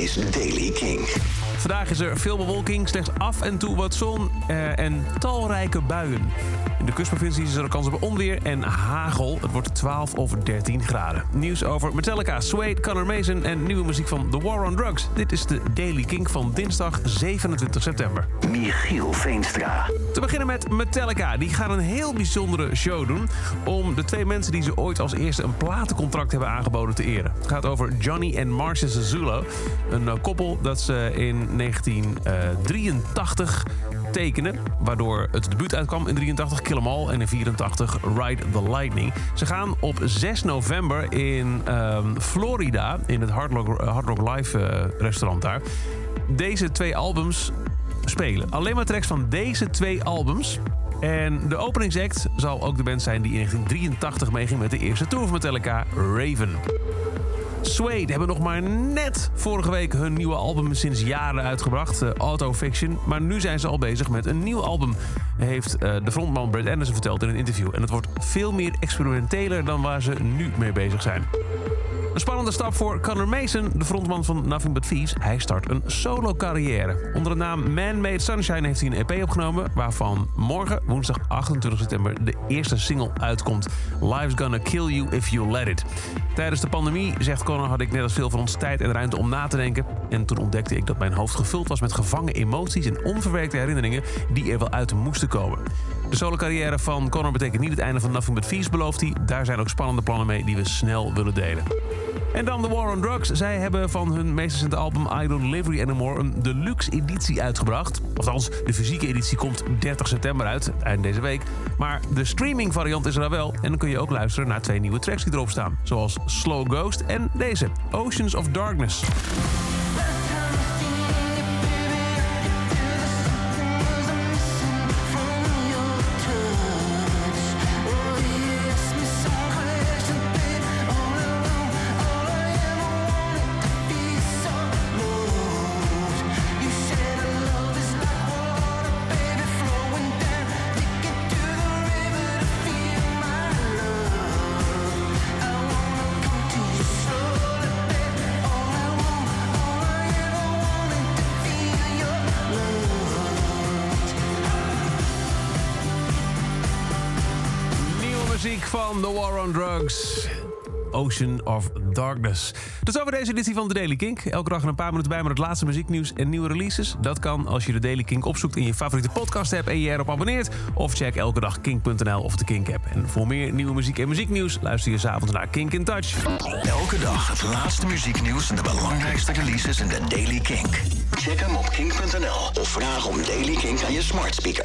is Daily King. Vandaag is er veel bewolking, slechts af en toe wat zon eh, en talrijke buien. In de kustprovincies is er een kans op onweer en hagel. Het wordt 12 of 13 graden. Nieuws over Metallica, Suede, Conor Mason en nieuwe muziek van The War on Drugs. Dit is de Daily King van dinsdag 27 september. Michiel Veenstra. Te beginnen met Metallica. Die gaan een heel bijzondere show doen... om de twee mensen die ze ooit als eerste een platencontract hebben aangeboden te eren. Het gaat over Johnny en Marcia Zazula. Een eh, koppel dat ze in 1983 tekenen. Waardoor het debuut uitkwam in 83 Kill 'Em All en in 84 Ride the Lightning. Ze gaan op 6 november in ehm, Florida, in het Hard Rock, Hard Rock Live eh, restaurant daar... deze twee albums spelen. Alleen maar tracks van deze twee albums. En de openingsact zal ook de band zijn die in 1983 meeging met de eerste tour van Metallica, Raven. Suede hebben nog maar net vorige week hun nieuwe album sinds jaren uitgebracht, uh, Auto Fiction. Maar nu zijn ze al bezig met een nieuw album, heeft uh, de frontman Brad Anderson verteld in een interview. En het wordt veel meer experimenteler dan waar ze nu mee bezig zijn. Een spannende stap voor Conor Mason, de frontman van Nothing But Thieves. Hij start een solo-carrière. Onder de naam Man Made Sunshine heeft hij een EP opgenomen... waarvan morgen, woensdag 28 september, de eerste single uitkomt. Life's Gonna Kill You If You Let It. Tijdens de pandemie, zegt Had ik net als veel van ons tijd en ruimte om na te denken. En toen ontdekte ik dat mijn hoofd gevuld was met gevangen emoties... en onverwerkte herinneringen die er wel uit moesten komen. De solo-carrière van Conor betekent niet het einde van Nothing But Thieves, belooft hij. Daar zijn ook spannende plannen mee die we snel willen delen. En dan The War on Drugs. Zij hebben van hun meest recente album I Don't Live Anymore een deluxe editie uitgebracht. Althans, de fysieke editie komt 30 september uit, eind deze week. Maar de streaming variant is er wel. En dan kun je ook luisteren naar twee nieuwe tracks die erop staan. Zoals Slow Ghost en deze, Oceans of Darkness. Muziek van The War on Drugs. Ocean of Darkness. Is over deze editie van The Daily Kink. Elke dag een paar minuten bij met het laatste muzieknieuws en nieuwe releases. Dat kan als je de Daily Kink opzoekt in je favoriete podcast hebt en je erop abonneert. Of check elke dag kink.nl of de Kink app. En voor meer nieuwe muziek en muzieknieuws luister je s'avonds naar Kink in Touch. Elke dag het laatste muzieknieuws en de belangrijkste releases in de Daily Kink. Check hem op kink.nl of vraag om Daily Kink aan je smart speaker.